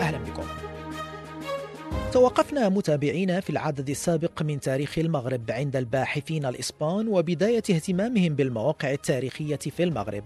أهلا بكم توقفنا متابعين في العدد السابق من تاريخ المغرب عند الباحثين الإسبان وبداية اهتمامهم بالمواقع التاريخية في المغرب.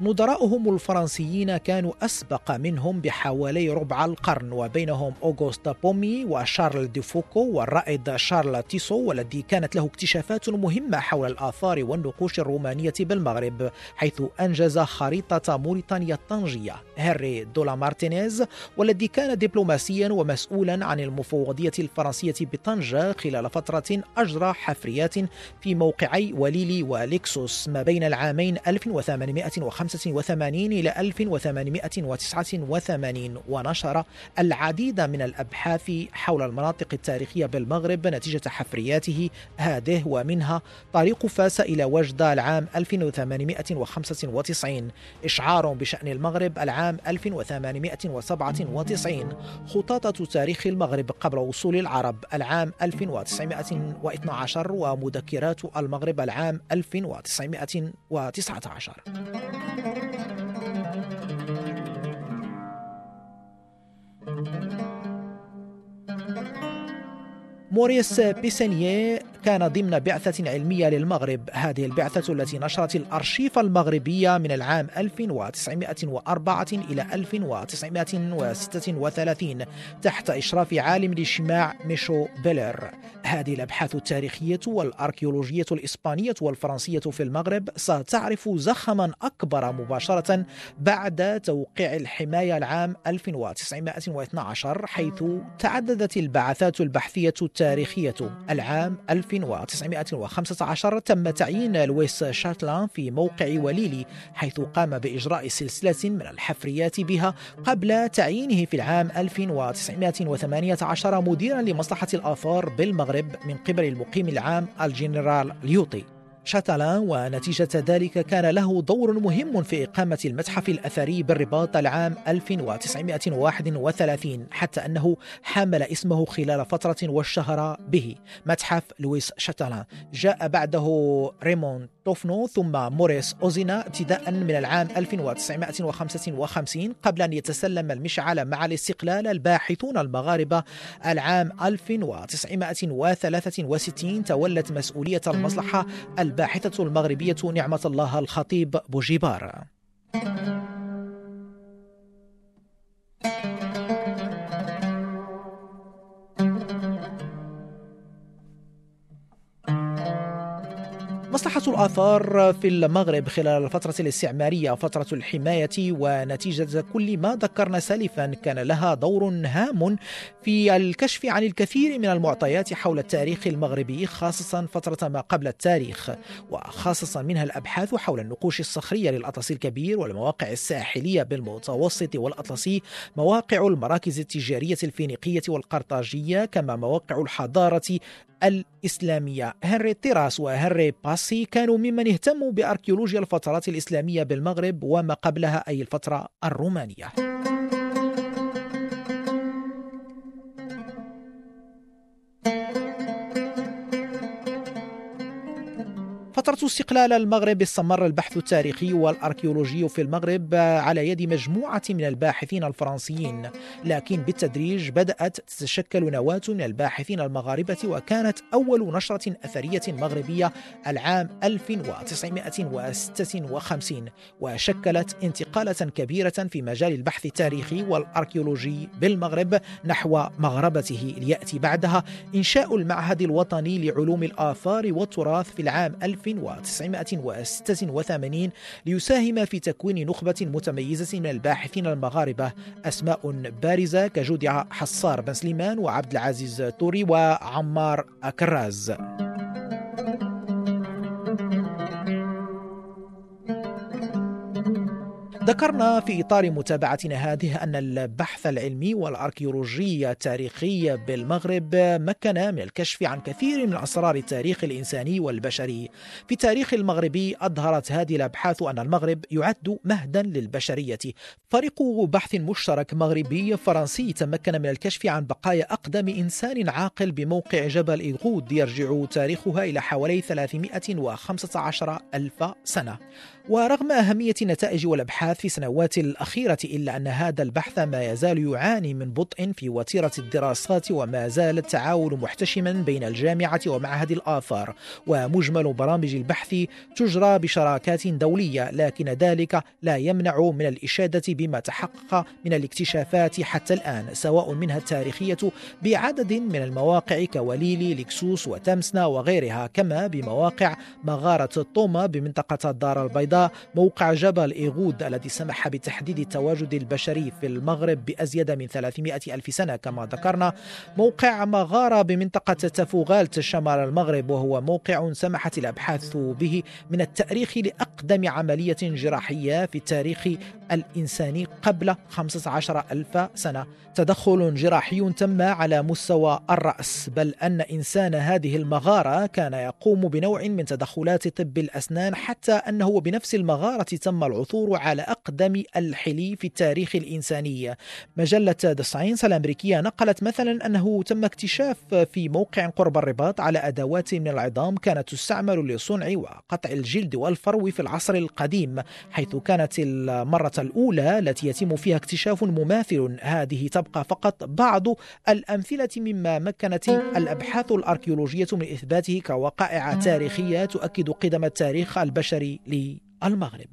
نظراؤهم الفرنسيين كانوا أسبق منهم بحوالي ربع القرن وبينهم أوغوستا بومي وشارل دي فوكو والرائد شارل تيسو والذي كانت له اكتشافات مهمة حول الآثار والنقوش الرومانية بالمغرب حيث أنجز خريطة موريتانيا الطنجية. هنري دولا مارتينيز والذي كان دبلوماسيا ومسؤولا عن المفوضية الفرنسية بطنجة خلال فترة أجرى حفريات في موقعي وليلي وليكسوس ما بين العامين 1885 إلى 1889 ونشر العديد من الأبحاث حول المناطق التاريخية بالمغرب نتيجة حفرياته هذه ومنها طريق فاس إلى وجدة العام 1895 إشعار بشأن المغرب العام 1897 خطاطة تاريخ المغرب قبل وصول العرب العام 1912 ومذكرات المغرب العام 1919 موريس بيسينيي كان ضمن بعثة علمية للمغرب. هذه البعثة التي نشرت الأرشيف المغربية من العام 1904 إلى 1936 تحت إشراف عالم الاجتماع ميشو بيلر. هذه الأبحاث التاريخية والأركيولوجية الإسبانية والفرنسية في المغرب ستعرف زخما أكبر مباشرة بعد توقيع الحماية العام 1912 حيث تعددت البعثات البحثية التاريخية العام 1915 تم تعيين لويس شاتلان في موقع وليلي حيث قام بإجراء سلسلة من الحفريات بها قبل تعيينه في العام 1918 مديرا لمصلحة الآثار بالمغرب من قبل المقيم العام الجنرال ليوطي. شاتالان ونتيجة ذلك كان له دور مهم في إقامة المتحف الأثري بالرباط العام 1931 حتى أنه حمل اسمه خلال فترة واشتهر به. متحف لويس شاتالان جاء بعده ريمون توفنو ثم موريس أوزينا ابتداء من العام 1955 قبل أن يتسلم المشعل مع الاستقلال الباحثون المغاربة. العام 1963 تولت مسؤولية المصلحة الباحثة المغربية نعمة الله الخطيب بوجيبار. مصلحة الآثار في المغرب خلال الفترة الاستعمارية فترة الحماية ونتيجة كل ما ذكرنا سالفا كان لها دور هام في الكشف عن الكثير من المعطيات حول التاريخ المغربي خاصة فترة ما قبل التاريخ وخاصة منها الأبحاث حول النقوش الصخرية للأطلسي الكبير والمواقع الساحلية بالمتوسط والأطلسي مواقع المراكز التجارية الفينيقية والقرطاجية كما مواقع الحضارة الإسلامية. هنري تيراس وهنري باسي كانوا ممن اهتموا بأركيولوجيا الفترات الإسلامية بالمغرب وما قبلها أي الفترة الرومانية. فترة استقلال المغرب استمر البحث التاريخي والأركيولوجي في المغرب على يد مجموعة من الباحثين الفرنسيين لكن بالتدريج بدأت تتشكل نواة من الباحثين المغاربة وكانت أول نشرة أثرية مغربية العام 1956 وشكلت انتقالة كبيرة في مجال البحث التاريخي والأركيولوجي بالمغرب نحو مغربته ليأتي بعدها إنشاء المعهد الوطني لعلوم الآثار والتراث في العام 1986 ليساهم في تكوين نخبة متميزة من الباحثين المغاربة أسماء بارزة كجودي حصار بن سليمان وعبد العزيز توري وعمار كراز. ذكرنا في إطار متابعتنا هذه أن البحث العلمي والأركيولوجي التاريخي بالمغرب مكن من الكشف عن كثير من أسرار التاريخ الإنساني والبشري. في التاريخ المغربي أظهرت هذه الأبحاث أن المغرب يعد مهدا للبشرية. فريق بحث مشترك مغربي فرنسي تمكن من الكشف عن بقايا أقدم إنسان عاقل بموقع جبل إيغود يرجع تاريخها إلى حوالي 315 ألف سنة. ورغم أهمية النتائج والأبحاث في السنوات الأخيرة إلا أن هذا البحث ما يزال يعاني من بطء في وتيرة الدراسات وما زال التعاون محتشما بين الجامعة ومعهد الآثار ومجمل برامج البحث تجرى بشراكات دولية لكن ذلك لا يمنع من الإشادة بما تحقق من الاكتشافات حتى الآن سواء منها التاريخية بعدد من المواقع كوليلي لكسوس وتمسنا وغيرها كما بمواقع مغارة طوما بمنطقة الدار البيضاء موقع جبل إيغود الذي سمح بتحديد التواجد البشري في المغرب بأزيد من 300 ألف سنة كما ذكرنا. موقع مغارة بمنطقة تفوغالت شمال المغرب وهو موقع سمحت الأبحاث به من التأريخ لأقدم عملية جراحية في التاريخ الإنساني قبل 15 ألف سنة. تدخل جراحي تم على مستوى الرأس بل أن إنسان هذه المغارة كان يقوم بنوع من تدخلات طب الأسنان حتى أنه بنفس المغارة تم العثور على أقدم الحلي في التاريخ الإنساني. مجلة The Science الأمريكية نقلت مثلا أنه تم اكتشاف في موقع قرب الرباط على أدوات من العظام كانت تستعمل لصنع وقطع الجلد والفرو في العصر القديم حيث كانت المرة الأولى التي يتم فيها اكتشاف مماثل. هذه تبقى فقط بعض الأمثلة مما مكنت الأبحاث الأركيولوجية من إثباته كوقائع تاريخية تؤكد قدم التاريخ البشري للمغرب.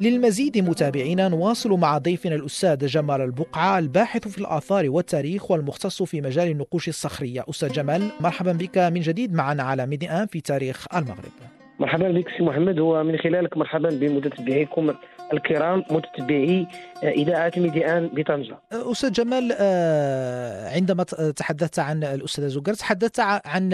للمزيد متابعينا نواصل مع ضيفنا الأستاذ جمال البقعة الباحث في الآثار والتاريخ والمختص في مجال النقوش الصخرية. أستاذ جمال مرحبا بك من جديد معنا على ميدي في تاريخ المغرب. مرحبا بك سي محمد ومن خلالك مرحبا بمتتبعيكم الكرام متتبعي اذاعه ميدي 1 بطنجة. أستاذ جمال عندما تحدثت عن الاستاذ زوجر تحدثت عن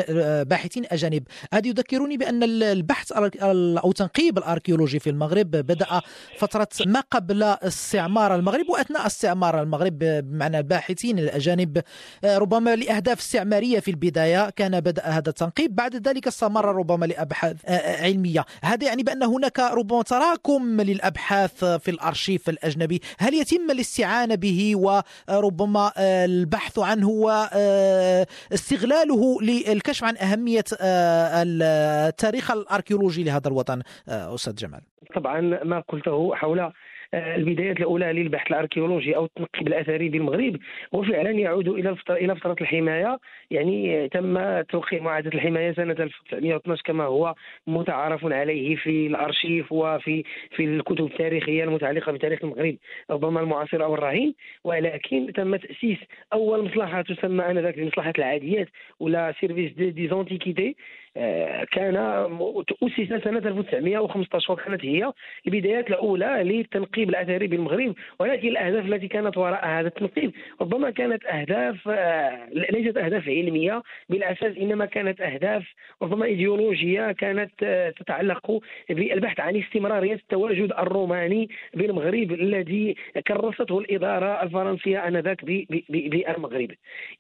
باحثين أجانب، هذا يذكرني بأن البحث أو تنقيب الأركيولوجي في المغرب بدأ فترة ما قبل استعمار المغرب وأثناء استعمار المغرب بمعنى الباحثين الأجانب. ربما لأهداف استعمارية في البداية كان بدأ هذا التنقيب، بعد ذلك استمر ربما لأبحاث علمية، هذا يعني بأن هناك ربما تراكم للأبحاث في الأرشيف الأجنبي، هل يتم الاستعانة به وربما البحث عنه واستغلاله للكشف عن أهمية التاريخ الأركيولوجي لهذا الوطن أستاذ جمال؟ طبعا ما قلته حول البدايات الأولى للبحث الأركيولوجي أو التنقيب الأثري بالمغرب هو فعلا يعود إلى إلى فترة الحماية. يعني تم توقيع معاهدة الحماية سنة 1912 كما هو متعارف عليه في الأرشيف وفي في الكتب التاريخية المتعلقة بتاريخ المغرب ربما المعاصر أو الرهين. ولكن تم تأسيس أول مصلحة تسمى آنذاك بمصلحه العاديات ولا service des, des antiquités كان أسس سنة 1915 وكانت هي البدايات الأولى للتنقيب الأثري بالمغرب ولكن الأهداف التي كانت وراء هذا التنقيب. ربما كانت أهداف ليست أهداف علمية بالأساس إنما كانت أهداف ربما إيديولوجية كانت تتعلق بالبحث عن استمرارية التواجد الروماني بالمغرب الذي كرسته الإدارة الفرنسية آنذاك بالمغرب.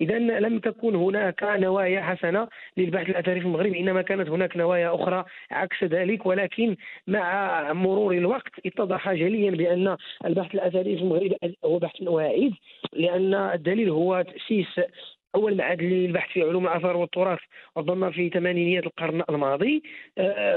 إذا لم تكن هناك نوايا حسنة للبحث الأثري في المغرب. انما كانت هناك نوايا أخرى عكس ذلك ولكن مع مرور الوقت اتضح جليا بأن البحث الأثري في المغرب هو بحث واعد لأن الدليل هو تأسيس أول معهد للبحث في علوم الآثار والتراث ربما في ثمانينيات القرن الماضي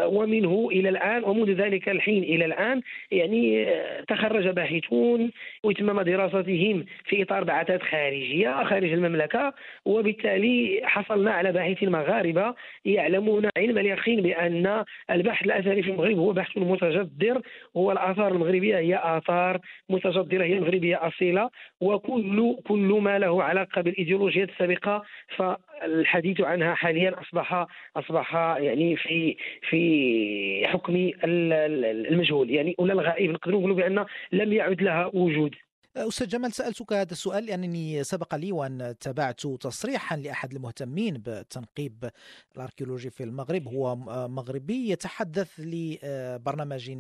ومنه إلى الآن ومنذ ذلك الحين إلى الآن يعني تخرج باحثون وتمم دراستهم في إطار بعثات خارجية خارج المملكة وبالتالي حصلنا على باحثين مغاربة يعلمون علم اليقين بأن البحث الأثري في المغرب هو بحث متجذر هو الآثار المغربية هي آثار متجذرة هي مغربيه أصيلة وكل كل ما له علاقة بالايديولوجيا السابقه فالحديث عنها حاليا اصبح أصبح يعني في في حكم المجهول. يعني ولا الغائب نقدروا نقولوا بأن لم يعد لها وجود. أستاذ جمال سألتك هذا السؤال لأنني سبق لي وأن تابعت تصريحا لأحد المهتمين بالتنقيب الأركيولوجي في المغرب. هو مغربي يتحدث لبرنامج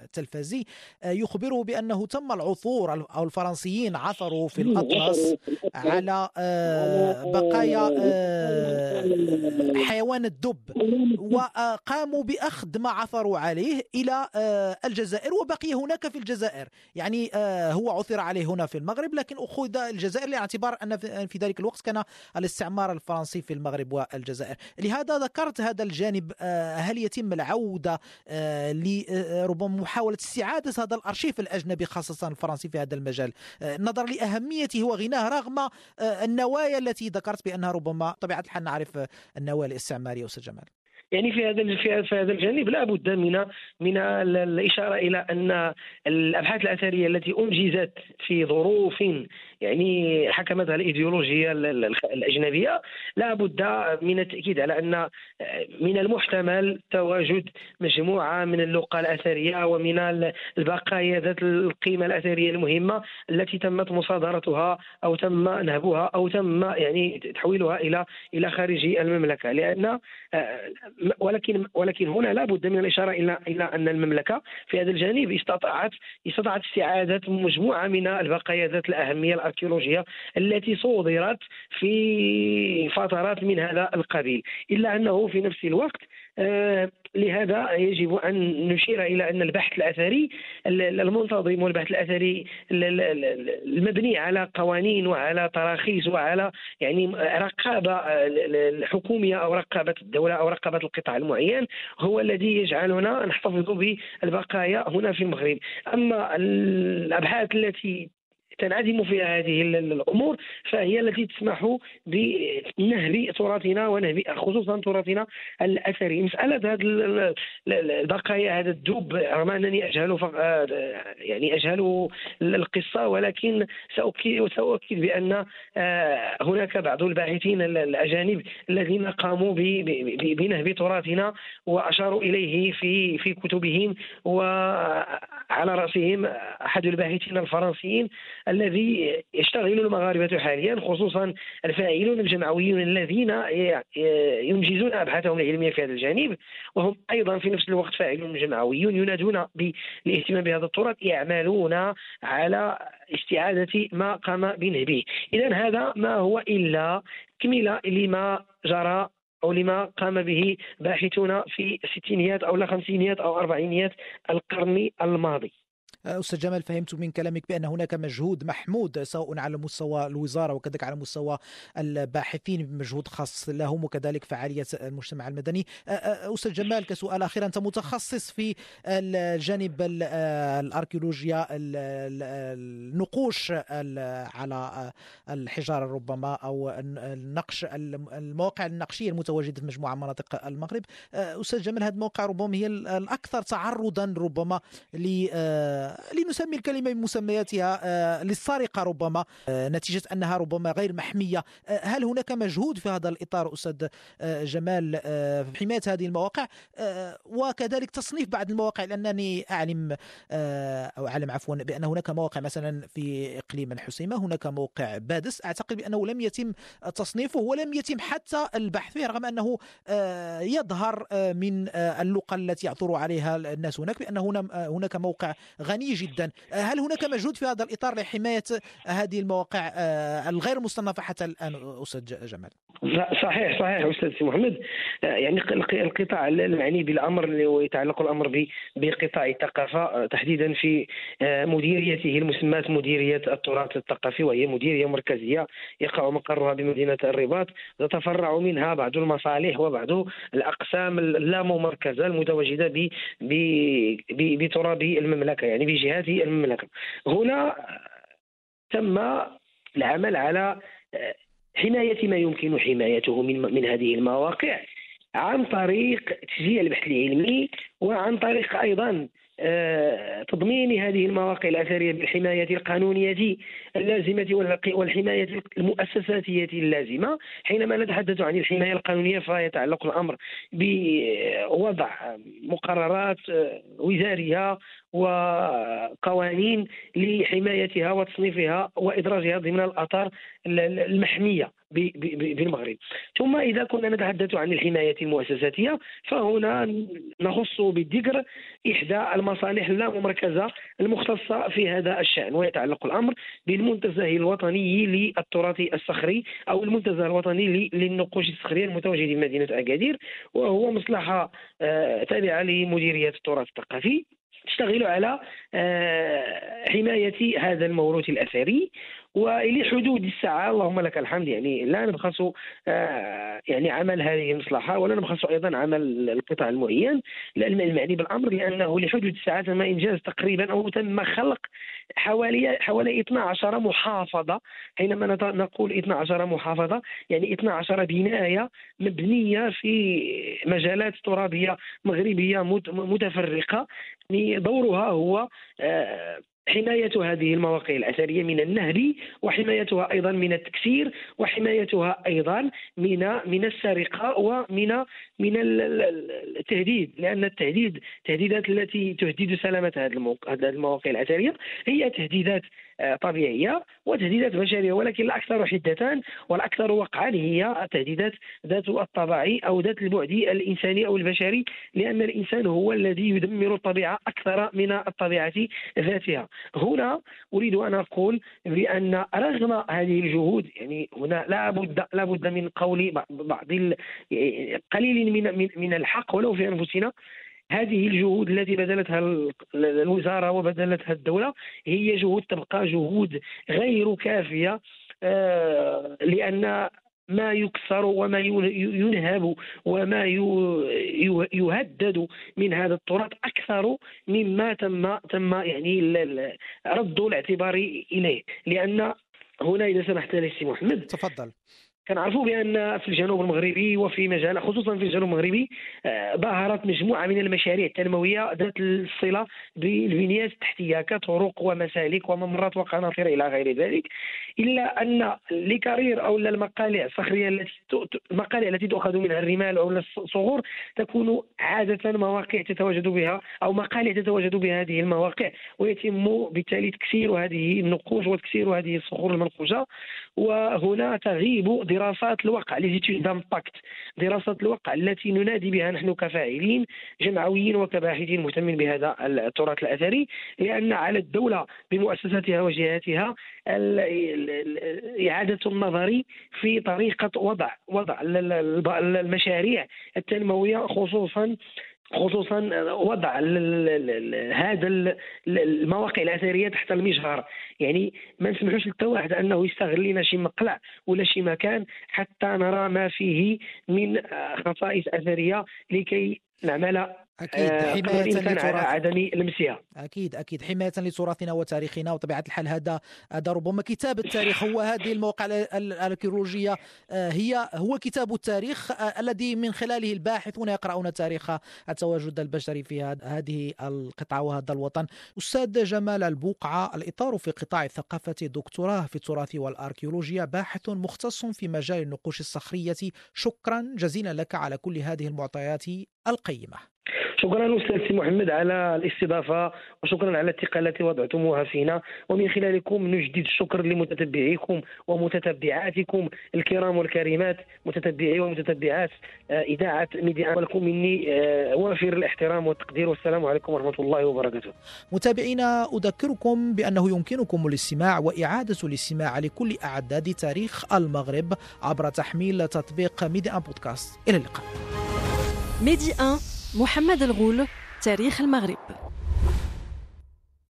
آه، تلفزي آه، يخبره بأنه تم العثور أو الفرنسيين عثروا في الأطلس على آه، بقايا حيوان الدب. وقاموا بأخذ ما عثروا عليه إلى الجزائر وبقي هناك في الجزائر. يعني هو عثر عليه هنا في المغرب لكن أخذ الجزائر لاعتبار أن في ذلك الوقت كان الاستعمار الفرنسي في المغرب والجزائر. لهذا ذكرت هذا الجانب آه، هل يتم العودة آه، لربما محاولة استعادة هذا الأرشيف الأجنبي خاصة الفرنسي في هذا المجال. آه، نظرا لأهميته وغناه رغم النوايا التي ذكرت بأنها ربما طبيعة الحال نعرف النوايا الاستعمارية أستاذ جمال. يعني في هذا في هذا الجانب لا بد من من الإشارة إلى أن الأبحاث الأثرية التي أنجزت في ظروف يعني حكمتها الإيديولوجية الأجنبية لا بد من التأكيد على أن من المحتمل تواجد مجموعة من اللقى الأثرية ومن البقايا ذات القيمة الأثرية المهمة التي تمت مصادرتها أو تم نهبها أو تم يعني تحويلها إلى إلى خارج المملكة. لأن ولكن ولكن هنا لا بد من الإشارة إلى إلى أن المملكة في هذا الجانب استطاعت استطاعت استعادة مجموعة من البقايا ذات الأهمية الأركيولوجية التي صودرت في فترات من هذا القبيل. إلا أنه في نفس الوقت آه، لهذا يجب أن نشير إلى أن البحث الأثري المنتظم والبحث الأثري المبني على قوانين وعلى تراخيص وعلى يعني رقابة الحكوميه أو رقابة الدولة أو رقابة القطاع المعين هو الذي يجعلنا نحتفظ بالبقايا هنا في المغرب. أما الأبحاث التي تنعدم فيها هذه الأمور فهي التي تسمح بنهب تراثنا ونهب خصوصا تراثنا الأثري. مسألة هذه البقايا هذا الدب رغم أنني أجهل يعني أجهل القصة ولكن ساؤكد سأؤكد بأن آه، هناك بعض الباحثين الأجانب الذين قاموا بنهب تراثنا وأشاروا إليه في في كتبهم وعلى رأسهم أحد الباحثين الفرنسيين الذي يشتغل المغاربة حاليا خصوصا الفاعلون الجمعويون الذين ينجزون أبحاثهم العلمية في هذا الجانب. وهم أيضا في نفس الوقت فاعلون جمعويون ينادون بالاهتمام بهذا التراث يعملون على استعادة ما قام بنهبه. إذا هذا ما هو إلا كملة لما جرى أو لما قام به باحثون في الستينيات أو الخمسينيات أو أربعينيات القرن الماضي. أستاذ جمال فهمت من كلامك بأن هناك مجهود محمود سواء على مستوى الوزارة وكذلك على مستوى الباحثين بمجهود خاص لهم وكذلك فعالية المجتمع المدني. أستاذ جمال كسؤال أخير. أنت متخصص في الجانب الأركيولوجيا النقوش على الحجارة ربما أو النقش المواقع النقشية المتواجدة في مجموعة مناطق المغرب. أستاذ جمال هذه المواقع ربما هي الأكثر تعرضا ربما لنسمي الكلمة بمسمياتها آه، للسرقة ربما آه، نتيجة أنها ربما غير محمية. آه، هل هناك مجهود في هذا الإطار أستاذ جمال في حماية هذه المواقع؟ وكذلك تصنيف بعض المواقع لأنني أعلم أو أعلم عفوا بأن هناك مواقع مثلا في إقليم الحسيمة هناك موقع بادس. أعتقد بأنه لم يتم تصنيفه ولم يتم حتى البحث فيه رغم أنه يظهر من اللقى التي يعثر عليها الناس هناك بأن هناك موقع غني جدا. هل هناك مجهود في هذا الإطار لحماية هذه المواقع آه، الغير مصنفة حتى الآن أستاذ جمال؟ صحيح صحيح أستاذ محمد. آه، يعني القطاع المعني بالأمر ويتعلق الأمر بقطاع الثقافة آه، تحديدا في مديريته المسماة مديرية التراث الثقافي وهي مديرية مركزية يقع مقرها بمدينة الرباط تتفرع منها بعض المصالح وبعض الأقسام اللاممركزة المتواجدة بتراب المملكة. يعني بجهات المملكة. هنا تم العمل على حماية ما يمكن حمايته من من هذه المواقع عن طريق تشجيع البحث العلمي وعن طريق أيضا تضمين هذه المواقع الأثرية بالحماية القانونية اللازمة والحماية المؤسساتية اللازمة. حينما نتحدث عن الحماية القانونية فيتعلق الأمر بوضع مقررات وزاريه وقوانين لحمايتها وتصنيفها وإدراجها ضمن الاثار المحمية. بالمغرب. ثم إذا كنا نتحدث عن الحماية المؤسساتية فهنا نخص بالذكر إحدى المصالح اللاممركزة المختصة في هذا الشأن ويتعلق الأمر بالمنتزه الوطني للتراث الصخري أو المنتزه الوطني للنقوش الصخرية المتواجد في مدينة أكادير وهو مصلحة آه، تابعة لمديرية التراث الثقافي تشتغل على آه، حماية هذا الموروث الأثري. وإلى حدود الساعة اللهم لك الحمد يعني لا نبخس آه، يعني عمل هذه المصلحة ولا نبخس أيضا عمل القطاع المعين المعني بالأمر لأنه لحدود الساعة تم إنجاز تقريبا أو تم خلق حوالي حوالي 12 محافظة حينما نقول 12 محافظة يعني 12 بناية مبنية في مجالات ترابية مغربية متفرقة يعني دورها هو آه، حماية هذه المواقع الأثرية من النهب وحمايتها أيضا من التكسير وحمايتها أيضا من من السرقة ومن من التهديد لأن التهديد التهديدات التي تهدد سلامة هذه المواقع الأثرية هي تهديدات طبيعية وتهديدات بشرية ولكن الأكثر حدة والأكثر وقعا هي التهديدات ذات الطبع أو ذات البعد الإنساني أو البشري لأن الإنسان هو الذي يدمر الطبيعة أكثر من الطبيعة ذاتها. هنا أريد أن أقول بأن رغم هذه الجهود يعني هنا لا بد لا بد من قول بعض قليل من من الحق ولو في أنفسنا هذه الجهود التي بذلتها الوزارة وبذلتها الدولة هي جهود تبقى جهود غير كافية آه، لأن ما يكسر وما ينهب وما يهدد من هذا التراث أكثر مما تم تم يعني رد الاعتبار إليه. لأن هنا إذا سمحت لي سي محمد تفضل. كنعرفوا بأن في الجنوب المغربي وفي مجال خصوصا في الجنوب المغربي آه، ظهرت مجموعة من المشاريع التنموية ذات الصلة بالبنيات التحتيه كطرق ومسالك وممرات وقناطر إلى غير ذلك إلا أن لكارير أو المقالع الصخرية التي المقالع التي تؤخذ منها الرمال أو الصخور تكون عادة مواقع تتواجد بها أو مقالع تتواجد بها هذه المواقع ويتم بالتالي تكسير هذه النقوش وتكسير هذه الصخور المنقوشة وهنا تغيب دراسات الوقع les études d'impact دراسات الوقع التي ننادي بها نحن كفاعلين جمعويين وكباحثين مهتمين بهذا التراث الأثري لأن على الدولة بمؤسساتها وجهاتها إعادة النظر في طريقة وضع وضع المشاريع التنموية خصوصا خصوصا وضع هذا المواقع الأثرية تحت المجهر. يعني ما نسمحوش لتا واحد أنه يستغل لنا شي مقلع ولا شي مكان حتى نرى ما فيه من خصائص أثرية لكي نعمل أكيد آه، حماية لتراث عدم لمسها. أكيد أكيد. حماية لتراثنا وتاريخنا وطبيعة الحال هذا هذا ربما كتاب التاريخ. هو هذه المواقع الأركيولوجية آه، هي هو كتاب التاريخ آه، الذي من خلاله الباحثون يقرؤون تاريخ التواجد البشري في هذه القطعه وهذا الوطن. أستاذ جمال البوقعة الإطار في قطاع الثقافة دكتوراه في التراث والأركيولوجيا باحث مختص في مجال النقوش الصخرية. شكرا جزيلا لك على كل هذه المعطيات القيمة. شكرا أستاذ سي محمد على الاستضافة وشكرا على الثقة التي وضعتموها فينا ومن خلالكم نجدد الشكر لمتتبعيكم ومتتبعاتكم الكرام والكريمات متتبعي ومتتبعات آه، إذاعة ميديا ولكم مني آه، وافر الاحترام والتقدير والسلام عليكم ورحمة الله وبركاته. متابعينا أذكركم بأنه يمكنكم الاستماع وإعادة الاستماع لكل أعداد تاريخ المغرب عبر تحميل تطبيق ميديا بودكاست إلى اللقاء. ميدي 1 محمد الغول تاريخ المغرب.